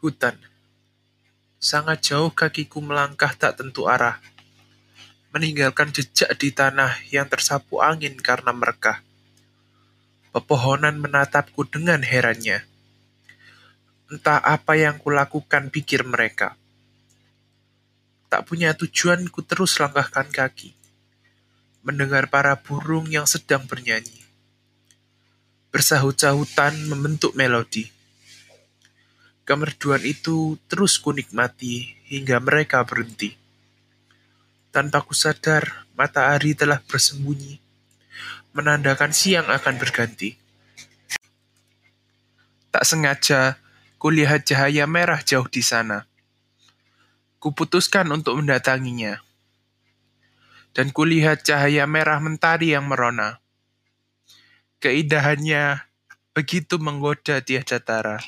Hutan. Sangat jauh kakiku melangkah tak tentu arah, meninggalkan jejak di tanah yang tersapu angin karena merekah. Pepohonan menatapku dengan herannya. Entah apa yang kulakukan pikir mereka. Tak punya tujuan ku terus langkahkan kaki. Mendengar para burung yang sedang bernyanyi. Bersahut-sahutan membentuk melodi. Kemerduan itu terus kunikmati hingga mereka berhenti. Tanpa kusadar, matahari telah bersembunyi, menandakan siang akan berganti. Tak sengaja, kulihat cahaya merah jauh di sana. Kuputuskan untuk mendatanginya. Dan kulihat cahaya merah mentari yang merona. Keindahannya begitu menggoda tiada tara.